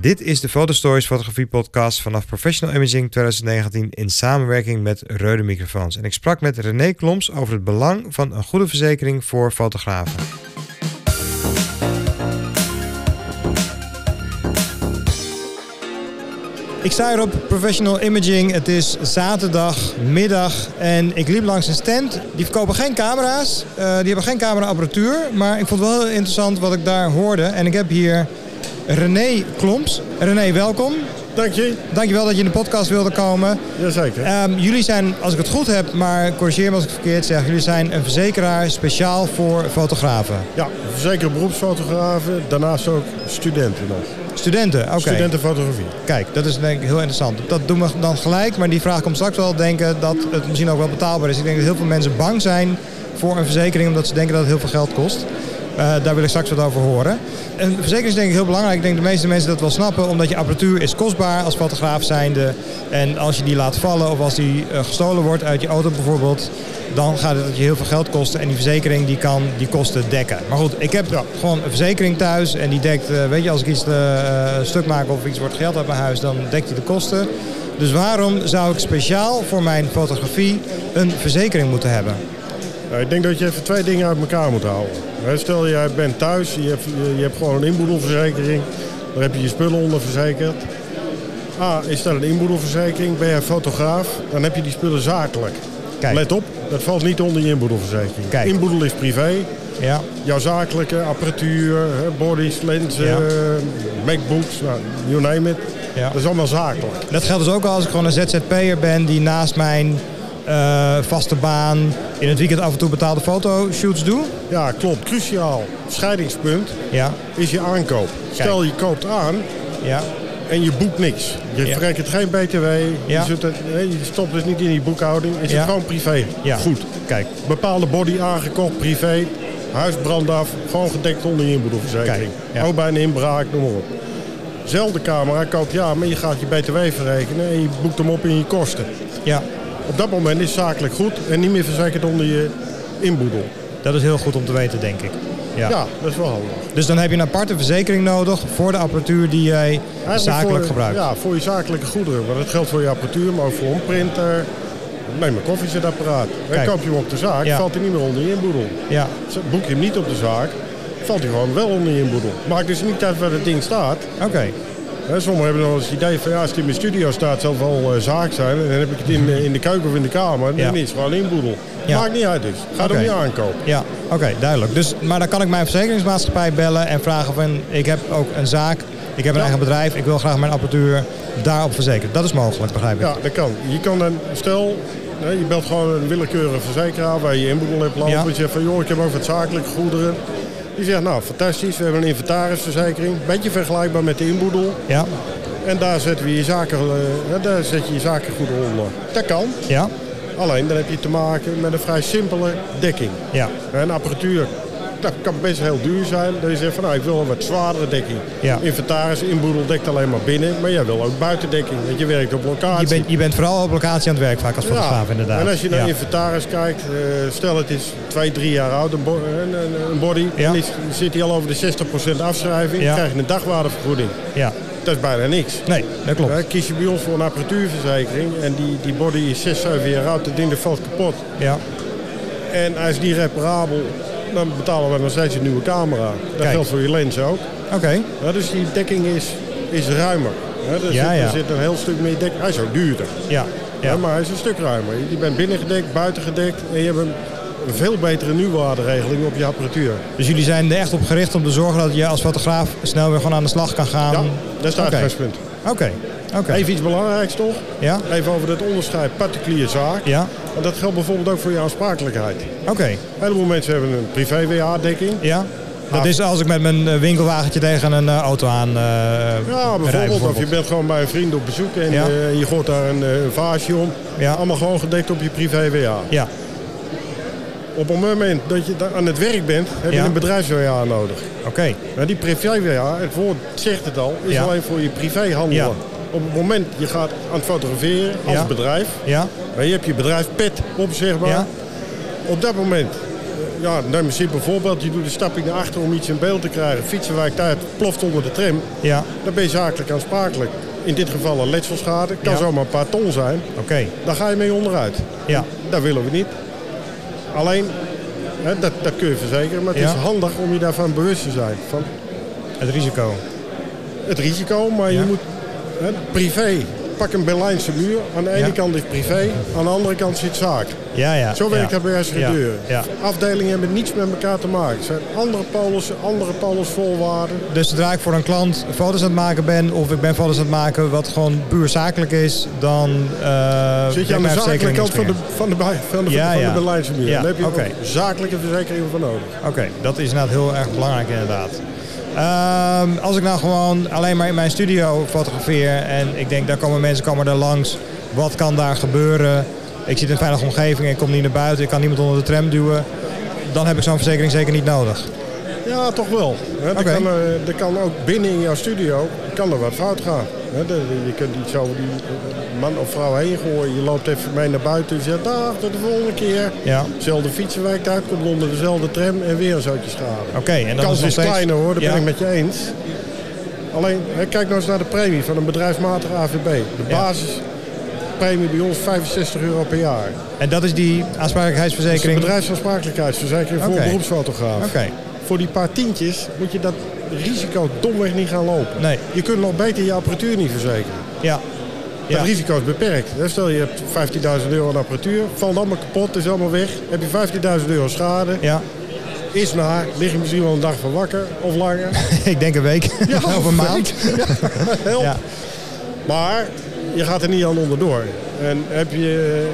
Dit is de Fotostories Fotografie Podcast vanaf Professional Imaging 2019 in samenwerking met Reude Microfoons. En ik sprak met René Kloms over het belang van een goede verzekering voor fotografen. Ik sta hier op Professional Imaging. Het is zaterdagmiddag en ik liep langs een stand. Die verkopen geen camera's, uh, die hebben geen cameraapparatuur. Maar ik vond het wel heel interessant wat ik daar hoorde. En ik heb hier René Kloms. René, welkom. Dank je. Dankjewel dat je in de podcast wilde komen. Jazeker. Um, jullie zijn, als ik het goed heb, maar corrigeer me als ik het verkeerd zeg... jullie zijn een verzekeraar speciaal voor fotografen. Ja, verzekerd beroepsfotografen. Daarnaast ook studenten nog. Studenten, oké. Okay. Studentenfotografie. Kijk, dat is denk ik heel interessant. Dat doen we dan gelijk, maar die vraag komt straks wel denken dat het misschien ook wel betaalbaar is. Ik denk dat heel veel mensen bang zijn voor een verzekering omdat ze denken dat het heel veel geld kost. Uh, daar wil ik straks wat over horen. Een verzekering is denk ik heel belangrijk. Ik denk de meeste mensen dat wel snappen. Omdat je apparatuur is kostbaar als fotograaf zijnde. En als je die laat vallen of als die uh, gestolen wordt uit je auto bijvoorbeeld. Dan gaat het je heel veel geld kosten. En die verzekering die kan die kosten dekken. Maar goed, ik heb ja. gewoon een verzekering thuis. En die dekt, uh, weet je, als ik iets stuk maak of iets wordt geld uit mijn huis. Dan dekt die de kosten. Dus waarom zou ik speciaal voor mijn fotografie een verzekering moeten hebben? Nou, ik denk dat je even twee dingen uit elkaar moet houden. Stel, jij bent thuis, je hebt, je hebt gewoon een inboedelverzekering. Daar heb je je spullen onder verzekerd. Ah, is dat een inboedelverzekering? Ben jij fotograaf? Dan heb je die spullen zakelijk. Kijk. Let op, dat valt niet onder je inboedelverzekering. Kijk. Inboedel is privé. Ja. Jouw zakelijke apparatuur, bodies, lenzen, ja. MacBooks, nou, you name it. Ja. Dat is allemaal zakelijk. Dat geldt dus ook als ik gewoon een ZZP'er ben die naast mijn uh, vaste baan, in het weekend af en toe betaalde fotoshoots doe? Ja, klopt. Cruciaal scheidingspunt ja. is je aankoop. Kijk. Stel je koopt aan ja. en je boekt niks. Je ja. verrekent geen BTW, ja. je, het, je, stopt dus niet in die boekhouding. Is het gewoon privé. Ja. Goed. Kijk. Bepaalde body aangekocht, privé, huisbrand af, gewoon gedekt onder je inboedelverzekering. Ook bij een inbraak, noem maar op. Zelfde camera koop ja, maar je gaat je BTW verrekenen en je boekt hem op in je kosten. Ja. Op dat moment is zakelijk goed en niet meer verzekerd onder je inboedel. Dat is heel goed om te weten, denk ik. Ja. ja, dat is wel handig. Dus dan heb je een aparte verzekering nodig voor de apparatuur die jij zakelijk voor, gebruikt? Ja, voor je zakelijke goederen. Want dat geldt voor je apparatuur, maar ook voor een printer. Neem een koffiezetapparaat. En koop je hem op de zaak, valt hij niet meer onder je inboedel. Ja. Boek je hem niet op de zaak, valt hij gewoon wel onder je inboedel. Maakt dus niet uit waar het ding staat. Oké. Sommigen hebben nog eens het idee van ja, als het in mijn studio staat, zal het wel uh, zaak zijn. En dan heb ik het in, in de keuken of in de kamer. Dan ja. is het gewoon inboedel. Ja. Maakt niet uit dus. Ga okay. niet aankopen. Ja, oké, okay, duidelijk. Dus, maar dan kan ik mijn verzekeringsmaatschappij bellen en vragen van ik heb ook een zaak. Ik heb een ja. eigen bedrijf, ik wil graag mijn apparatuur daarop verzekeren. Dat is mogelijk, begrijp ik. Ja, dat kan. Je kan dan, stel, je belt gewoon een willekeurige verzekeraar waar je inboedel hebt lopen. Ja. Je zegt van joh, ik heb ook wat zakelijke goederen. Die zegt, nou, fantastisch, we hebben een inventarisverzekering. Beetje vergelijkbaar met de inboedel. Ja. En daar zetten we je zaken, uh, daar zet je je zaken goed onder. Dat kan. Ja. Alleen dan heb je te maken met een vrij simpele dekking. Ja. En apparatuur dat kan best heel duur zijn. Dat je zegt van nou, ik wil een wat zwaardere dekking. Ja. Inventaris, inboedel dekt alleen maar binnen. Maar jij wil ook buitendekking. Want je werkt op locatie. Je bent, je bent vooral op locatie aan het werk vaak als fotograaf ja. inderdaad. En als je naar ja. inventaris kijkt. Uh, stel het is twee, drie jaar oud. Een, bo een, een body. Dan is, zit hij al over de 60% afschrijving. Dan krijg je een dagwaardevergoeding. Ja. Dat is bijna niks. Nee, dat klopt. Kies je bij ons voor een apparatuurverzekering. En die, die body is 6, 7 jaar oud. Dat ding dat valt kapot. Ja. En hij is niet reparabel dan betalen we nog steeds een nieuwe camera. Dat Kijk. geldt voor je lens ook. Oké. Okay. dus die dekking is, is ruimer. er, ja, zit, er zit een heel stuk meer dekking. Hij is ook duurder. Ja. Ja. maar hij is een stuk ruimer. Je bent binnengedekt, buitengedekt en je hebt een, een veel betere nieuwwaarderegeling op je apparatuur. Dus jullie zijn er echt op gericht om te zorgen dat je als fotograaf snel weer gewoon aan de slag kan gaan? Ja, dat is het okay. Oké. Okay. Even iets belangrijks toch? Ja. Even over het onderscheid particulier zaak. Ja. En dat geldt bijvoorbeeld ook voor je aansprakelijkheid. Oké. Okay. Een heleboel mensen hebben een privé-WA-dekking. Ja. Dat is als ik met mijn eh, winkelwagentje tegen een uh, auto aan uh, Ja, bijvoorbeeld, Of je bent gewoon bij een vriend op bezoek en ja. uh, je gooit daar een, een vaasje om. Ja. Allemaal gewoon gedekt op je privé-WA. Ja. Op het moment dat je aan het werk bent, heb je ja. een bedrijfs-WA nodig. Oké. Okay. Maar die privé-WA, het woord zegt het al, is ja. alleen voor je privéhandel. Ja. Op het moment je gaat aan het fotograferen als bedrijf, ja. je hebt je bedrijf pet op zeg maar. Ja. Op dat moment ja, neem een simpel voorbeeld. Je doet een stapje naar achter om iets in beeld te krijgen. Fietsen wijkt uit, ploft onder de tram. Ja, Dan ben je zakelijk aansprakelijk. In dit geval een letselschade. Kan Ja. zomaar een paar ton zijn. oké. Daar ga je mee onderuit. Ja, Dat willen we niet. Alleen, hè, dat, dat kun je verzekeren. Maar het Ja. is handig om je daarvan bewust te zijn. Van het risico. het risico, maar Ja. je moet hè, privé. Pak een Berlijnse muur. Aan de ene Ja. kant is privé, aan de andere kant zit zaak. Ja, ja. Zo werkt dat bij. Ja, ja. Afdelingen hebben niets met elkaar te maken. Het zijn andere polissen, andere polisvolwaarden. Dus zodra ik voor een klant foto's aan het maken ben, of ik ben foto's aan het maken wat gewoon puur zakelijk is, dan eh Zit je aan de zakelijke kant van de, van de, van de, van de. Berlijnse muur. Ja, Daar heb je zakelijke verzekeringen voor nodig. Oké, dat is inderdaad heel erg belangrijk inderdaad. Ehm, als ik nou gewoon alleen maar in mijn studio fotografeer en ik denk daar komen mensen komen er langs, wat kan daar gebeuren? Ik zit in een veilige omgeving en ik kom niet naar buiten, ik kan niemand onder de tram duwen. Dan heb ik zo'n verzekering zeker niet nodig. Ja, toch wel. Hè, er, kan, eh, er kan ook binnen in jouw studio kan er wat fout gaan. Je kunt iets over die eh, man of vrouw heen gooien. Je loopt even mee naar buiten en zegt dag, tot de volgende keer. Ja, Zelfde fietsen wijkt uit, komt onder dezelfde tram en weer een zootje schade. oké. En dan kans is steeds... kleiner hoor, dat Ja. ben ik met je eens. Alleen, hè, kijk nou eens naar de premie van een bedrijfsmatige AVB. De Ja. basispremie bij ons 65 euro per jaar. En dat is die Dat is een aansprakelijkheidsverzekering? bedrijfsaansprakelijkheidsverzekering voor beroepsfotograaf. Oké, Voor die paar tientjes moet je dat risico domweg niet gaan lopen. nee. Je kunt nog beter je apparatuur niet verzekeren. Ja. Dat Ja. risico is beperkt. Stel je hebt 15.000 euro aan apparatuur, valt allemaal kapot, is allemaal weg. Heb je 15.000 euro schade, ja, is naar, lig je misschien wel een dag van wakker of langer. ik denk een week of een maand. Help. Ja. Maar je gaat er niet aan onderdoor. En heb je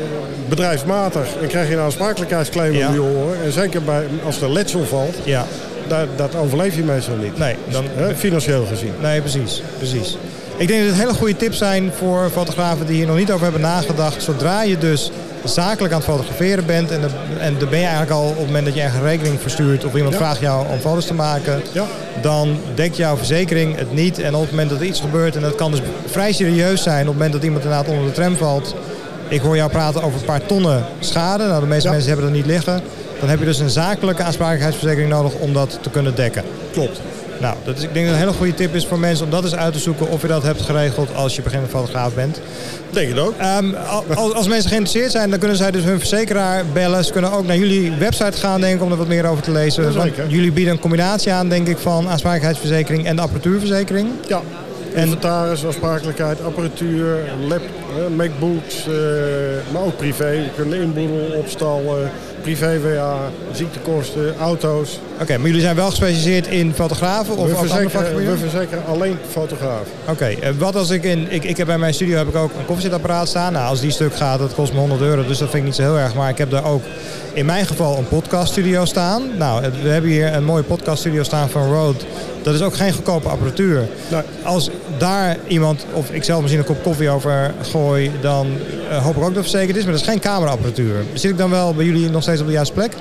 bedrijfsmatig en krijg je een aansprakelijkheidsclaim Ja. om je oren. En zeker bij, als er letsel valt, Ja, dat, dat overleef je meestal niet. nee, dan, Hè, financieel gezien. nee, precies, precies. Ik denk dat het hele goede tips zijn voor fotografen die hier nog niet over hebben nagedacht. Zodra je dus zakelijk aan het fotograferen bent en, de- en dan ben je eigenlijk al op het moment dat je een rekening verstuurt of iemand Ja. vraagt jou om foto's te maken, Ja. dan dekt jouw verzekering het niet. En op het moment dat er iets gebeurt, en dat kan dus vrij serieus zijn, op het moment dat iemand inderdaad onder de tram valt. Ik hoor jou praten over een paar tonnen schade. Nou, de meeste Ja. mensen hebben dat niet liggen. Dan heb je dus een zakelijke aansprakelijkheidsverzekering nodig om dat te kunnen dekken. Klopt. Nou, dat is, ik denk dat een hele goede tip is voor mensen om dat eens uit te zoeken of je dat hebt geregeld als je beginnend fotograaf bent. Denk het ook. Ehm, al- als, als mensen geïnteresseerd zijn, dan kunnen zij dus hun verzekeraar bellen. Ze kunnen ook naar jullie website gaan, denk ik, om er wat meer over te lezen. Ja, jullie bieden een combinatie aan, denk ik, van aansprakelijkheidsverzekering en de apparatuurverzekering. Ja. Inventaris, aansprakelijkheid, apparatuur, lab, MacBooks, eh, maar ook privé. Je kunt inboedel, opstal, eh, privé-WA, ziektekosten, auto's. Oké, maar jullie zijn wel gespecialiseerd in fotografen of We verzekeren, we verzekeren alleen fotograaf. Oké, eh, wat als ik in... Ik, ik heb bij mijn studio heb ik ook een koffiezetapparaat staan. Nou, als die stuk gaat, dat kost me 100 euro, dus dat vind ik niet zo heel erg. Maar ik heb daar ook in mijn geval een podcaststudio staan. Nou, we hebben hier een mooie podcaststudio staan van Rode. Dat is ook geen goedkope apparatuur. Als daar iemand, of ik zelf misschien een kop koffie over gooi, dan eh, hoop ik ook dat het verzekerd is. Maar dat is geen cameraapparatuur. Zit ik dan wel bij jullie nog steeds op de juiste plek?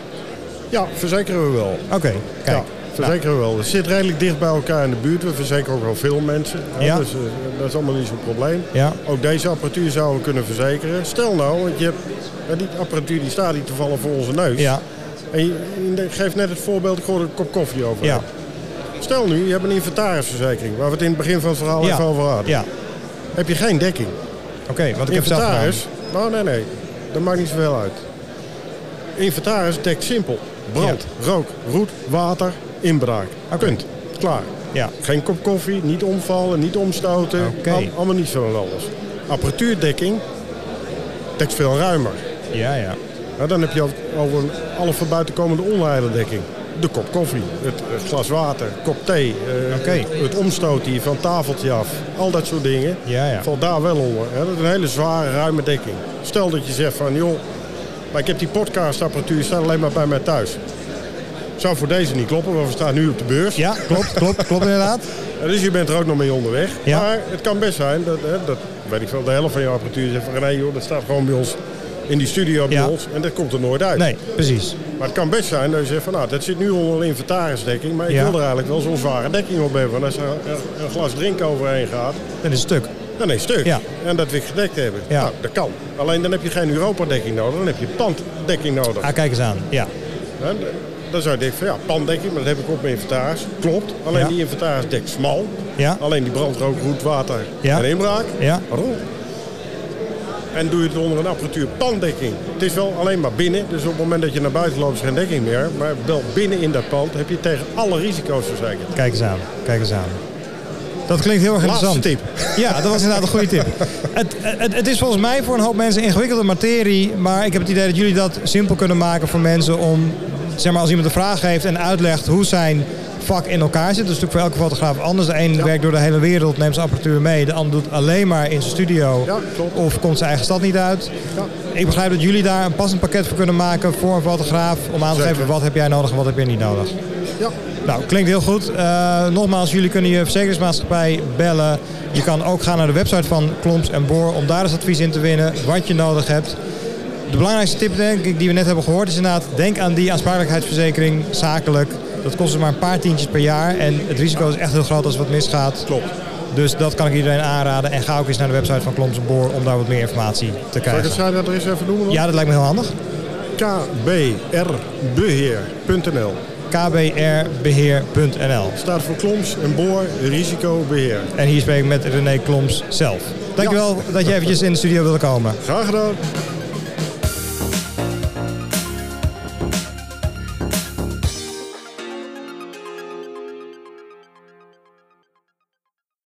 Ja, verzekeren we wel. Oké, kijk. Ja, verzekeren we wel. Het zit redelijk dicht bij elkaar in de buurt. We verzekeren ook wel veel mensen. hè, Ja. Dus eh, dat is allemaal niet zo'n probleem. Ja, Ook deze apparatuur zouden we kunnen verzekeren. Stel nou, want je hebt, die apparatuur die staat hier toevallig voor onze neus. ja, En je, je geeft net het voorbeeld, ik hoorde een kop koffie over. ja, Stel nu, je hebt een inventarisverzekering, waar we het in het begin van het verhaal Ja. even over hadden. ja. Heb je geen dekking. Oké, want ik heb zelf gedaan. Inventaris, nou nee nee, dat maakt niet zoveel uit. Inventaris dekt simpel. Brand, rook, roet, water, inbraak. Punt. Klaar. Ja, Geen kop koffie, niet omvallen, niet omstoten. Oké. Al- allemaal niet zo alles. Apparatuurdekking dekt veel ruimer. ja, ja. Nou, dan heb je over een alle van buiten komende onheilendekking. De kop koffie, het, het glas water, kop thee, Oké. het, omstoten hier van tafeltje af. Al dat soort dingen Ja, ja. valt daar wel onder. Hè. Dat is een hele zware, ruime dekking. Stel dat je zegt van, joh, maar ik heb die podcastapparatuur staat alleen maar bij mij thuis. Zou voor deze niet kloppen, want we staan nu op de beurs. Ja, klopt, klopt, klopt inderdaad. Dus je bent er ook nog mee onderweg. Ja. Maar het kan best zijn dat, hè, dat weet ik veel, de helft van je apparatuur zegt van René, joh, dat staat gewoon bij ons in die studio bij Ja. ons en dat komt er nooit uit. Nee, precies. Maar het kan best zijn dat je zegt van nou, dat zit nu onder inventarisdekking, maar ik Ja. wil er eigenlijk wel zo'n zware dekking op hebben. Want als er een, glas drinken overheen gaat, Dat is het stuk. dan is het stuk. Ja. En dat wil ik gedekt hebben. Ja. Nou, dat kan. Alleen dan heb je geen Europa-dekking nodig, dan heb je panddekking nodig. Ah, kijk eens aan. Ja. Dan zou je denken van ja, pandekking, maar dat heb ik op mijn inventaris. Klopt, alleen Ja. die inventaris dekt smal. Ja. Alleen die brandrook, roet, water Ja. en inbraak. Ja. Waarom? En doe je het onder een apparatuur pandekking. Het is wel alleen maar binnen, dus op het moment dat je naar buiten loopt is geen dekking meer. Maar wel binnen in dat pand heb je tegen alle risico's verzekerd. Kijk eens aan. Kijk eens aan. Dat klinkt heel erg interessant. tip. Ja, dat was inderdaad een goede tip. Het, het, het is volgens mij voor een hoop mensen ingewikkelde materie. Maar ik heb het idee dat jullie dat simpel kunnen maken voor mensen om... Zeg maar, als iemand een vraag heeft en uitlegt hoe zijn vak in elkaar zit. Dat is natuurlijk voor elke fotograaf anders. De een werkt door de hele wereld, neemt zijn apparatuur mee. De ander doet alleen maar in zijn studio. Ja. Of komt zijn eigen stad niet uit. Ja. Ik begrijp dat jullie daar een passend pakket voor kunnen maken voor een fotograaf. Om aan te Zeker. geven wat heb jij nodig en wat heb je niet nodig. Ja, Nou, klinkt heel goed. Eh, nogmaals, jullie kunnen je verzekeringsmaatschappij bellen. Je kan ook gaan naar de website van Klomps en Boor om daar eens advies in te winnen, wat je nodig hebt. De belangrijkste tip denk ik, die we net hebben gehoord is inderdaad, denk aan die aansprakelijkheidsverzekering zakelijk. Dat kost dus maar een paar tientjes per jaar en het risico is echt heel groot als wat misgaat. klopt. Dus dat kan ik iedereen aanraden. En ga ook eens naar de website van Klomps en Boor om daar wat meer informatie te Zal ik het krijgen. zijdeadres even noemen? dan? Ja, dat lijkt me heel handig. kbrbeheer.nl kbrbeheer.nl Staat voor Kloms en Boor Risicobeheer. En hier spreek ik met René Kloms zelf. Dankjewel dat je eventjes in de studio wilde komen. Graag gedaan.